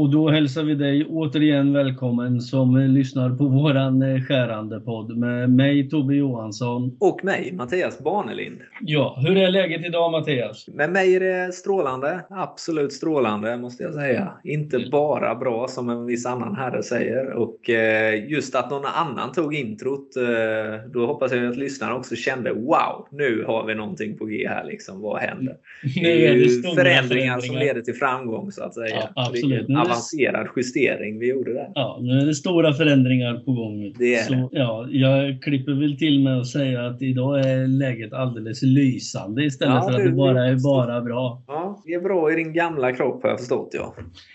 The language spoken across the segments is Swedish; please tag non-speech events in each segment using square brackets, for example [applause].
Och då hälsar vi dig återigen välkommen som lyssnar på våran eh, skärande podd med mig Tobbe Johansson. Och mig Mattias Barnelind. Ja, hur är läget idag Mattias? Med mig är det strålande. Absolut strålande måste jag säga. Inte bara bra som en viss annan herre säger. Och eh, just att någon annan tog introt, eh, då hoppas jag att lyssnarna också kände wow, nu har vi någonting på G här. Liksom. Vad händer? [laughs] Det är ju förändringar som leder till framgång så att säga. Ja, absolut. Avancerad justering vi gjorde där. Ja, nu är det stora förändringar på gång. Det är Så, det. ja, jag klipper väl till med att säga att idag är läget alldeles lysande istället Ja, för att det bara är bara bra. Ja, det är bra i din gamla kropp har jag förstått. Ja.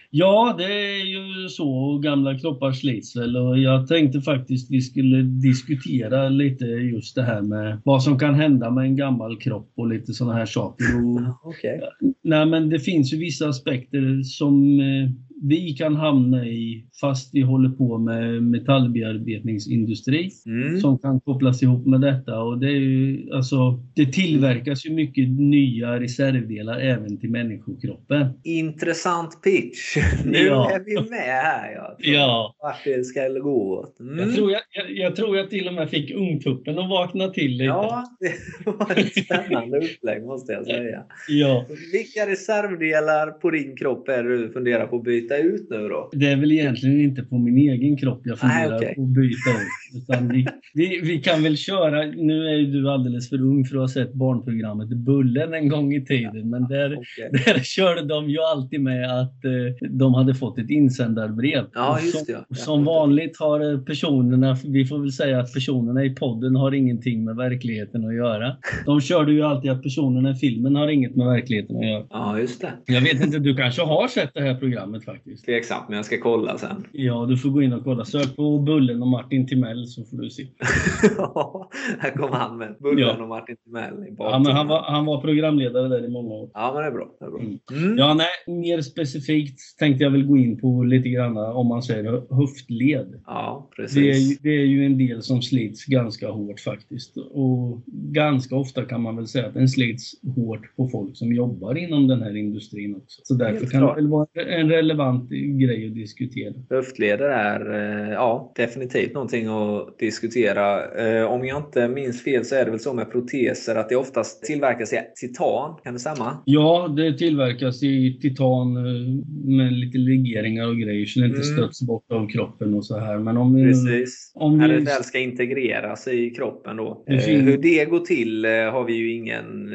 Ja, det är ju så. Gamla kroppar slits väl och jag tänkte faktiskt vi skulle diskutera lite just det här med vad som kan hända med en gammal kropp och lite sådana här saker. Och, [laughs] Okej. nej, men det finns ju vissa aspekter som eh, vi kan hamna i fast vi håller på med metallbearbetningsindustri Mm. som kan kopplas ihop med detta. Och det, är ju, alltså, det tillverkas ju mycket nya reservdelar även till människokroppen. Intressant pitch. [laughs] Nu Ja. är vi med här. Ja. Ja. Vart det ska gå. Mm. Jag, tror jag, jag, jag tror jag till och med fick ungtuppen att vakna till lite. Ja, det var ett spännande upplägg måste jag säga. Ja. Vilka reservdelar på din kropp är du funderar på att byta ut nu då? Det är väl egentligen inte på min egen kropp jag funderar Nej, okej. på att byta ut. Utan vi, vi, vi kan väl köra, nu är ju du alldeles för ung för att ha sett barnprogrammet Bullen en gång i tiden. Men där, Okej. där körde de ju alltid med att eh, de hade fått ett insändarbrev. Ja, just som, det, ja. Ja. Som vanligt har eh, personerna, vi får väl säga att personerna i podden har ingenting med verkligheten att göra. De körde ju alltid att personerna i filmen har inget med verkligheten att göra. Ja, just det. Jag vet inte, du kanske har sett det här programmet faktiskt? Tveksamt, men jag ska kolla sen. Ja, du får gå in och kolla. Sök på Bullen och Martin Timell så får du se. [laughs] Ja, här kom han med Bullen Ja. och Martin Timell i Ja, men han, var, han var programledare där i många år. Ja, men det är bra. Det är bra. Mm. Mm. Ja, nej, mer specifikt tänkte jag väl gå in på lite grann om man säger höftled. Ja, Det är, precis. ju- det är ju en del som slits ganska hårt faktiskt. Och ganska ofta kan man väl säga att den slits hårt på folk som jobbar inom den här industrin också. Så därför Helt kan klart. det väl vara en relevant grej att diskutera. Höftleder är eh, ja, definitivt någonting att diskutera. Eh, Om jag inte minns fel så är det väl så med proteser att det oftast tillverkas i titan. Kan det stämma? Ja, det tillverkas i titan eh, med lite legeringar och grejer så det inte Mm. stöts bort av kroppen och så här. Men om vi... Precis. Om När vi- det väl ska integreras i kroppen då. Det finns- Hur det går till har vi ju ingen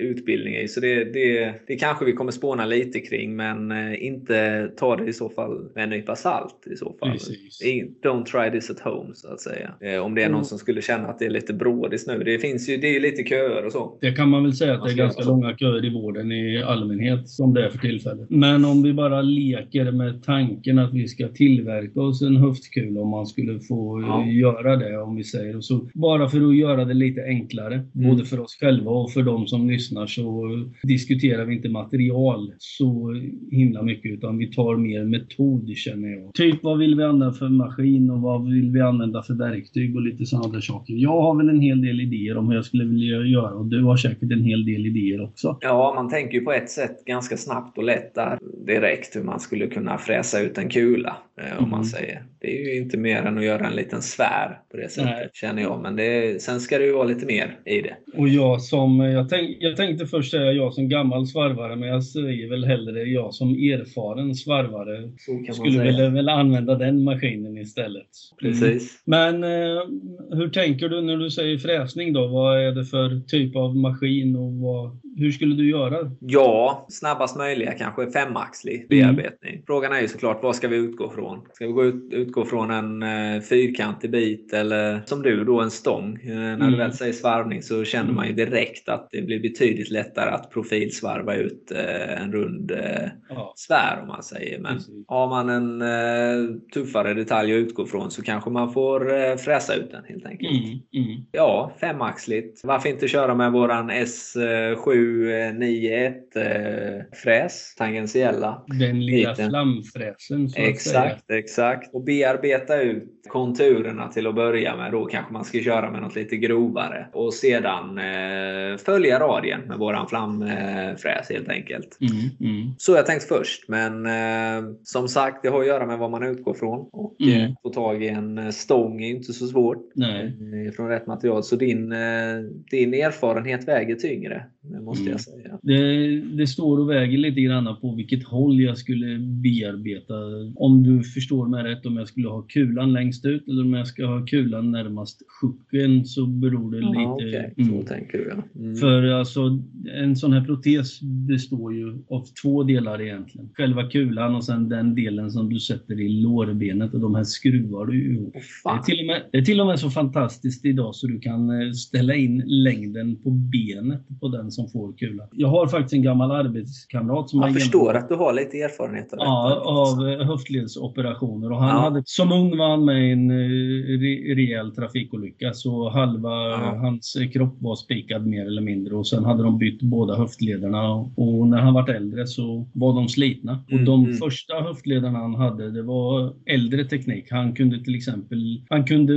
utbildning i. Så det, det, det kanske vi kommer spåna lite kring. Men inte ta det i så fall med en nypa salt. I så fall. Precis. Don't try this at home så att säga. Eh, Om det är någon Mm. som skulle känna att det är lite brådis nu. Det finns ju det är lite köer och så. Det kan man väl säga att det är ska ganska långa köer i vården i allmänhet som det är för tillfället. Men om vi bara leker med tanken att vi ska tillverka oss en höftkula om man skulle få Ja. eh, göra det om vi säger och så. Bara för att göra det lite enklare, Mm. både för oss själva och för de som lyssnar så diskuterar vi inte material så himla mycket utan vi tar mer metod känner jag. Typ vad vill vi använda för maskin och vad vill vi använda för verktyg och lite sådana där saker. Jag har väl en hel del idéer om hur jag skulle vilja göra och du har säkert en hel del idéer också. Ja, man tänker ju på ett sätt ganska snabbt och lätt där direkt hur man skulle kunna fräsa ut en kula. Eh, om Mm. man säger. Det är ju inte mer än att göra en liten sfär på det sättet Nej. känner jag. Men det, sen ska det ju vara lite mer i det. Och jag som, jag, tänk, jag tänkte först säga jag som gammal svarvare men jag säger väl hellre jag som erfaren svarvare skulle väl, väl använda den maskinen istället. Precis. Men eh, hur tänker du när du säger fräsning då? Vad är det för typ av maskin och vad, hur skulle du göra? Ja, snabbast möjliga kanske femaxlig bearbetning. Frågan är ju såklart vad ska vi utgå från? Ska vi gå ut, utgå från en eh, fyrkantig bit eller som du då en stång? Eh, när Mm. du väl säger svarvning så känner man ju direkt att det blir betydligt lättare att profilsvarva ut eh, en rund eh, Ja. sfär om man säger. Men Precis. har man en eh, tuffare detalj att utgå från så kanske man får eh, fräsa ut den helt enkelt. Mm, mm. Ja, femaxligt. Varför inte köra med våran S7 791 eh, fräs, tangentiella. Den lilla Biten. flamfräsen. Så Exakt, säga. exakt. Och bearbeta ut konturerna till att börja med. Då kanske man ska köra med något lite grovare. Och sedan eh, följa radien med våran flamfräs helt enkelt. Mm, mm. Så jag tänkt först, men eh, som sagt, det har att göra med vad man utgår från. Och Mm. eh, få tag i en eh, stång är inte så svårt. Nej. eh, Från rätt material. Så din, eh, din erfarenhet väger tyngre, det måste Mm. jag säga. Det, det står och väger lite grann på vilket håll jag skulle bearbeta. Om du förstår mig rätt, om jag skulle ha kulan längst ut eller om jag ska ha kulan närmast sjuken så beror det Ja, lite... okej. Mm. Så tänker du ja. Mm. För alltså, en sån här protes består ju av två delar egentligen. Själva kulan och sen den delen som du sätter i lårbenet och de här skruvar du ihop. Åh, Det är, till och med, det är till och med så fantastiskt idag så du kan eh, ställa in längden på benet på den som får kulan. Jag har faktiskt en gammal arbetskamrat som Jag förstår genomgått- att du har lite erfarenhet av detta. Ja, av eh, höftledsoperationer. Och han Ja. hade, som ung var han med i en eh, re, rejäl trafikolycka. Så halva Ja. hans eh, kropp var spikad mer eller mindre. Och sen hade de bytt båda höftlederna. Och när han var äldre så var de slitna. Mm, och de mm. första höftlederna han hade, det var äldre teknik. Han kunde till exempel han kunde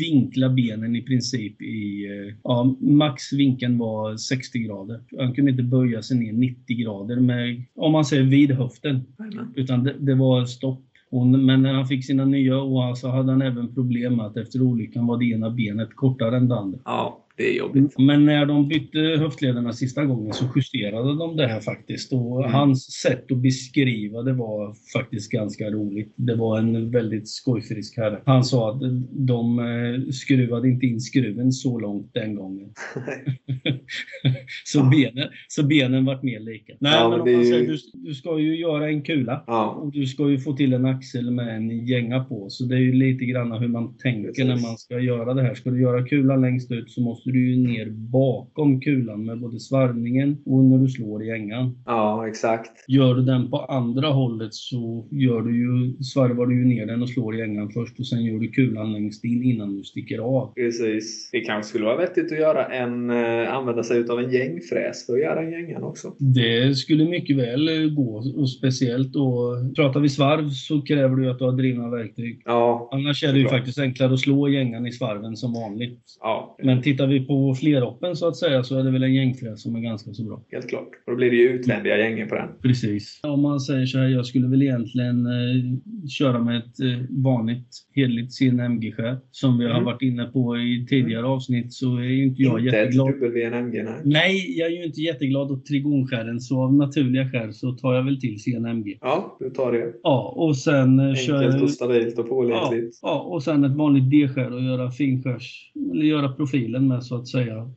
vinkla benen i princip i... Ja, maxvinkeln var 60 grader. Han kunde inte böja sig ner 90 grader med, om man säger vid höften. Jajamän. Utan det, det var stopp. Och, men när han fick sina nya OA så hade han även problem med att efter olyckan var det ena benet kortare än det andra. Ja, det är jobbigt. Men när de bytte höftlederna sista gången så justerade de det här faktiskt. Och Mm. hans sätt att beskriva det var faktiskt ganska roligt. Det var en väldigt skojfrisk herre. Han sa att de eh, skruvade inte in skruven så långt den gången. [laughs] så, benen, så benen vart mer lika. Nej, Ja, men om man säger, du, du ska ju göra en kula. Ja, Och du ska ju få till en axel med en gänga på. Så det är ju lite grann hur man tänker Precis. när man ska göra det här. Ska du göra kulan längst ut så måste du ju ner bakom kulan med både svarvningen och när du slår i gängan. ja exakt. Gör du den på andra hållet så gör du ju, svarvar du ju ner den och slår i gängan först och sen gör du kulan längst in innan du sticker av. Precis. Det kanske skulle vara vettigt att göra en, eh, använda sig av en gängfräs för att göra en gängan också. Det skulle mycket väl gå och speciellt då, pratar vi svarv så kräver du att du har drivna verktyg. Ja, Annars är det ju Såklart. faktiskt enklare att slå gängan i svarven som vanligt. ja Men tittar vi på fleroppen så att säga så är det väl en gängfräs som är ganska så bra. helt klart. Och då blir det ju utvändiga gängen på den. Precis. Om man säger så här, jag skulle väl egentligen eh, köra med ett eh, vanligt hederligt CNMG-skär. Som vi har Mm. varit inne på i tidigare avsnitt så är ju inte jag Inte ett jätteglad. WNMG, nej. Nej, jag är ju inte jätteglad åt trigonskären så av naturliga skär så tar jag väl till CNMG. Ja, du tar det. Ja, och sen eh, kör Enkelt och jag... stabilt och Ja, pålitligt. ja, och sen ett vanligt D-skär och göra finskärs... Eller göra profilen med så att säga.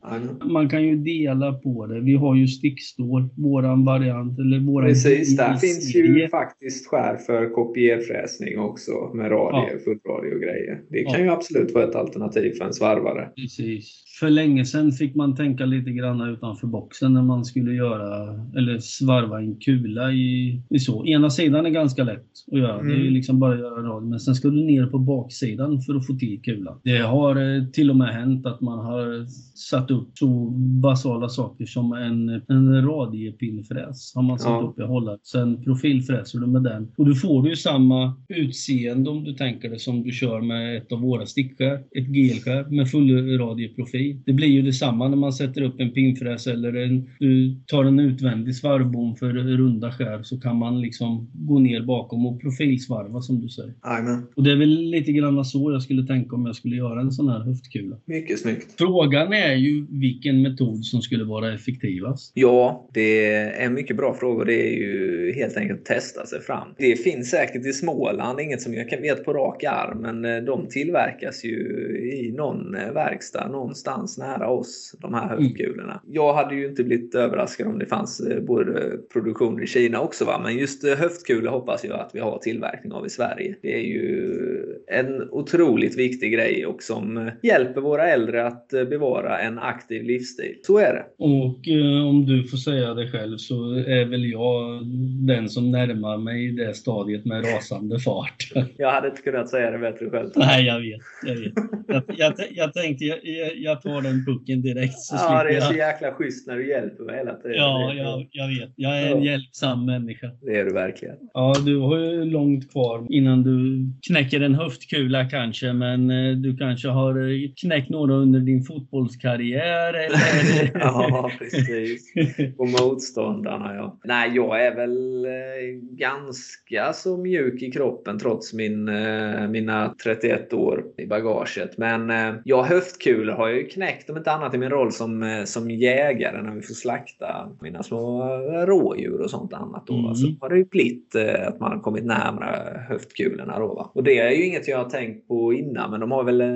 Man kan ju dela på det. Vi har ju stickstål, våran variant eller våran... Precis, där finns ju faktiskt skär för kopierfräsning också med radie, Ja. fullradie och grejer. Det kan Ja. ju absolut vara ett alternativ för en svarvare. Precis. För länge sedan fick man tänka lite grann utanför boxen när man skulle göra eller svarva en kula i, i så. Ena sidan är ganska lätt att göra. Det är Mm. liksom bara att göra rad. Men sen ska du ner på baksidan för att få till kulan. Det har eh, till och med hänt att man har satt upp så basala saker som en, en radiepinnfräs. Har man satt Ja. upp i hållaren. Sen profilfräser du med den. Och du får ju samma utseende om du tänker det som du kör med ett av våra stickskär. Ett gelskär med full radieprofil. Det blir ju detsamma när man sätter upp en pinnfräs eller en, du tar en utvändig svarvbom för runda skär så kan man liksom gå ner bakom och profilsvarva som du säger. Jajamän. Och det är väl lite grann så jag skulle tänka om jag skulle göra en sån här höftkula. Mycket snyggt. Frågan är ju vilken metod som skulle vara effektivast. Ja, det är en mycket bra fråga. Det är ju helt enkelt att testa sig fram. Det finns säkert i Småland, inget som jag kan vet på rak arm, men eh, de tillverkas ju i någon eh, verkstad någonstans nära oss, de här höftkulorna. Jag hade ju inte blivit överraskad om det fanns eh, både produktioner i Kina också, va? men just eh, höftkulor hoppas jag att vi har tillverkning av i Sverige. Det är ju en otroligt viktig grej och som eh, hjälper våra äldre att eh, bevara en aktiv livsstil. Så är det. Och eh, om du får säga det själv så är väl jag den som närmar mig det stadiet med rasande fart. [laughs] Jag hade inte kunnat säga det bättre själv. Nej, jag vet. Jag, vet. Jag, jag, jag tänkte, jag, jag, jag tar den pucken direkt. Så ja, det är så jäkla schysst när du hjälper mig hela tiden. Ja, jag, jag vet. Jag är en Ja. hjälpsam människa. Det är du verkligen. Ja, du har ju långt kvar innan du knäcker en höftkula kanske, men eh, du kanske har eh, knäckt några under din fotbollskarriär eller? [laughs] Ja, precis. Och motståndarna, ja. Nej, jag är väl eh, ganska så mjuk i kroppen trots min, mina 31 år i bagaget. Men ja, höftkulor har jag ju knäckt om inte annat i min roll som, eh, som jägare när vi får slakta mina små rådjur och sånt annat. Då. Mm. Så har det ju blivit eh, att man har kommit närmare höftkulorna. Då, va. Och det är ju inget jag har tänkt på innan, men de har väl eh,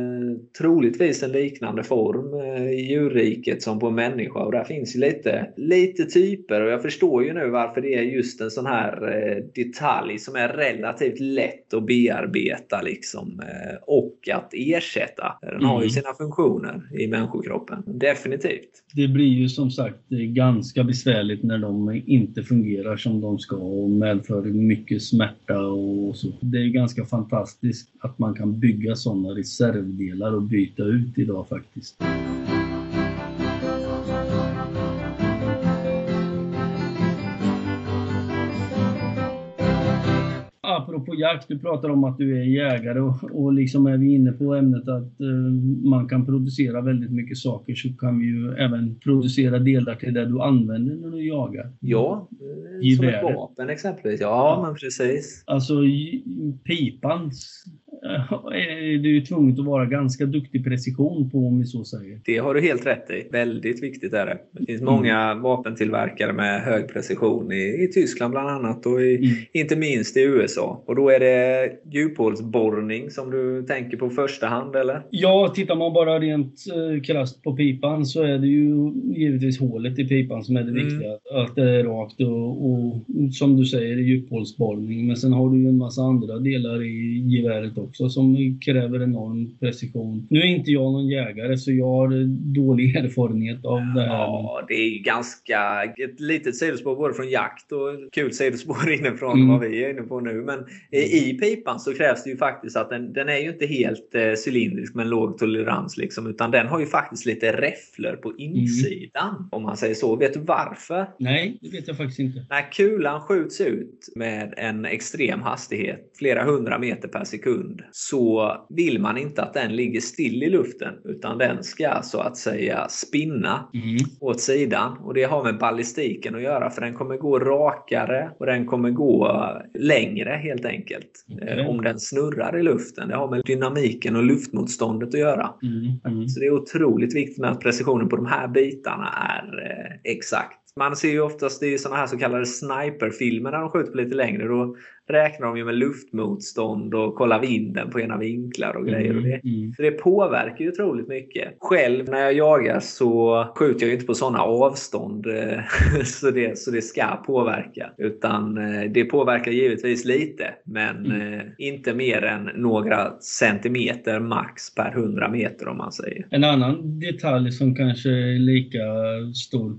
troligtvis en liknande form i djurriket som på en människa. Och där finns ju lite, lite typer och jag förstår ju nu varför det är just en sån här detalj som är relativt lätt att bearbeta liksom, och att ersätta. Den har ju Mm. sina funktioner i människokroppen. Definitivt. Det blir ju som sagt ganska besvärligt när de inte fungerar som de ska och medför mycket smärta och så. Det är ganska fantastiskt att man kan bygga sådana reservdelar och byta ut idag faktiskt. Apropå jakt, du pratar om att du är jägare och, och liksom är vi inne på ämnet att eh, man kan producera väldigt mycket saker så kan vi ju även producera delar till det du använder när du jagar. Ja, eh, som ett vapen exempelvis. Ja, Ja. men precis. Alltså pipan är du tvungen att vara ganska duktig precision på om vi så säger. Det har du helt rätt i. Väldigt viktigt är det. Det finns Mm. många vapentillverkare med hög precision i, i Tyskland bland annat och i, Mm. inte minst i USA. Och då är det djuphålsborrning som du tänker på första hand eller? Ja, tittar man bara rent eh, krasst på pipan så är det ju givetvis hålet i pipan som är det Mm. viktiga. Att det är rakt och, och som du säger djuphålsborrning. Men sen har du ju en massa andra delar i geväret också som kräver enorm precision. Nu är inte jag någon jägare så jag har dålig [laughs] erfarenhet av det här. Ja, det är ganska ett litet sidospår både från jakt och kul sidospår [laughs] inifrån Mm. vad vi är inne på nu. Men i i pipan så krävs det ju faktiskt att den, den är ju inte helt eh, cylindrisk med låg tolerans liksom, utan den har ju faktiskt lite räfflor på insidan. Om man säger så. Vet du varför? Nej, det vet jag faktiskt inte. När kulan skjuts ut med en extrem hastighet, flera hundra meter per sekund, så vill man inte att den ligger still i luften utan den ska så att säga spinna Mm. åt sidan. Och det har med ballistiken att göra för den kommer gå rakare och den kommer gå längre helt enkelt. Eh, Om den snurrar i luften. Det har med dynamiken och luftmotståndet att göra. Mm. Mm. Så det är otroligt viktigt med att precisionen på de här bitarna är eh, exakt. Man ser ju oftast i såna här så kallade sniperfilmer när de skjuter på lite längre. Då räknar de ju med luftmotstånd och kollar vinden på ena vinklar och grejer. Och det, Mm. så det påverkar ju otroligt mycket. Själv när jag jagar så skjuter jag ju inte på sådana avstånd eh, [laughs] så det, så det ska påverka. Utan eh, det påverkar givetvis lite men Mm. eh, inte mer än några centimeter max per 100 meter om man säger. En annan detalj som kanske är lika stor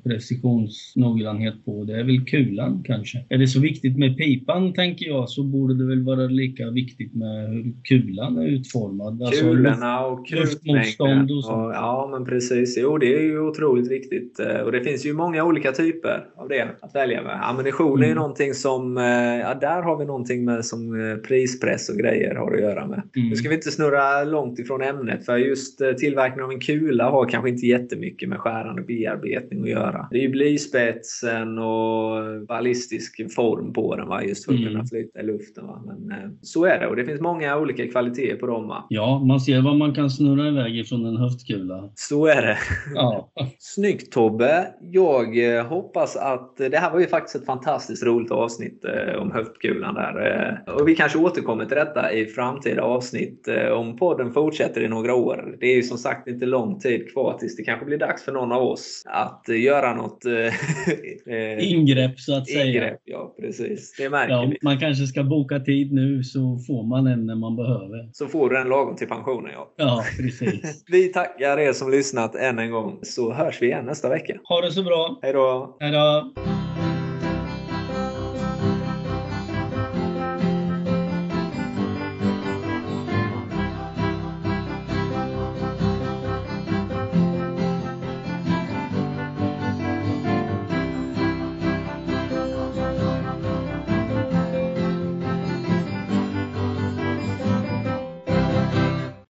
precisionsnoggrannhet på det är väl kulan kanske. Är det så viktigt med pipan tänker jag så borde det väl vara lika viktigt med hur kulan är utformad. Alltså, Kulorna och luftmotstånd och sånt. Ja, men precis. Jo, det är ju otroligt viktigt. Eh, Och det finns ju många olika typer av det att välja med. Ammunition är ju Mm. någonting som, eh, ja, där har vi någonting med som eh, prispress och grejer har att göra med. Mm. Nu ska vi inte snurra långt ifrån ämnet för just tillverkning av en kula har kanske inte jättemycket med skärande bearbetning att göra. Det är ju blyspetsen och ballistisk form på den va? just för att Mm. kunna flyta i luften. Va? Men eh, så är det och det finns många olika kvaliteter på dem. Va? Ja, man ser vad man kan snurra iväg ifrån en höftkula. Så är det. Ja. [laughs] Snyggt Tobbe! Jag eh, hoppas att det här var ju faktiskt ett fantastiskt roligt avsnitt eh, om höftkulan där. Eh, och vi kanske återkommer till detta i framtida avsnitt eh, om podden fortsätter i några år. Det är ju som sagt inte lång tid kvar tills det kanske blir dags för någon av oss att eh, göra något eh, eh, Ingrepp så att säga. ingrepp. Ja, precis. Det märker Ja, vi. man kanske ska boka tid nu så får man en när man behöver. Så får du den lagom till pensionen. Ja. Ja, precis. [laughs] Vi tackar er som lyssnat än en gång så hörs vi igen nästa vecka. Ha det så bra. Hej då! Hej då!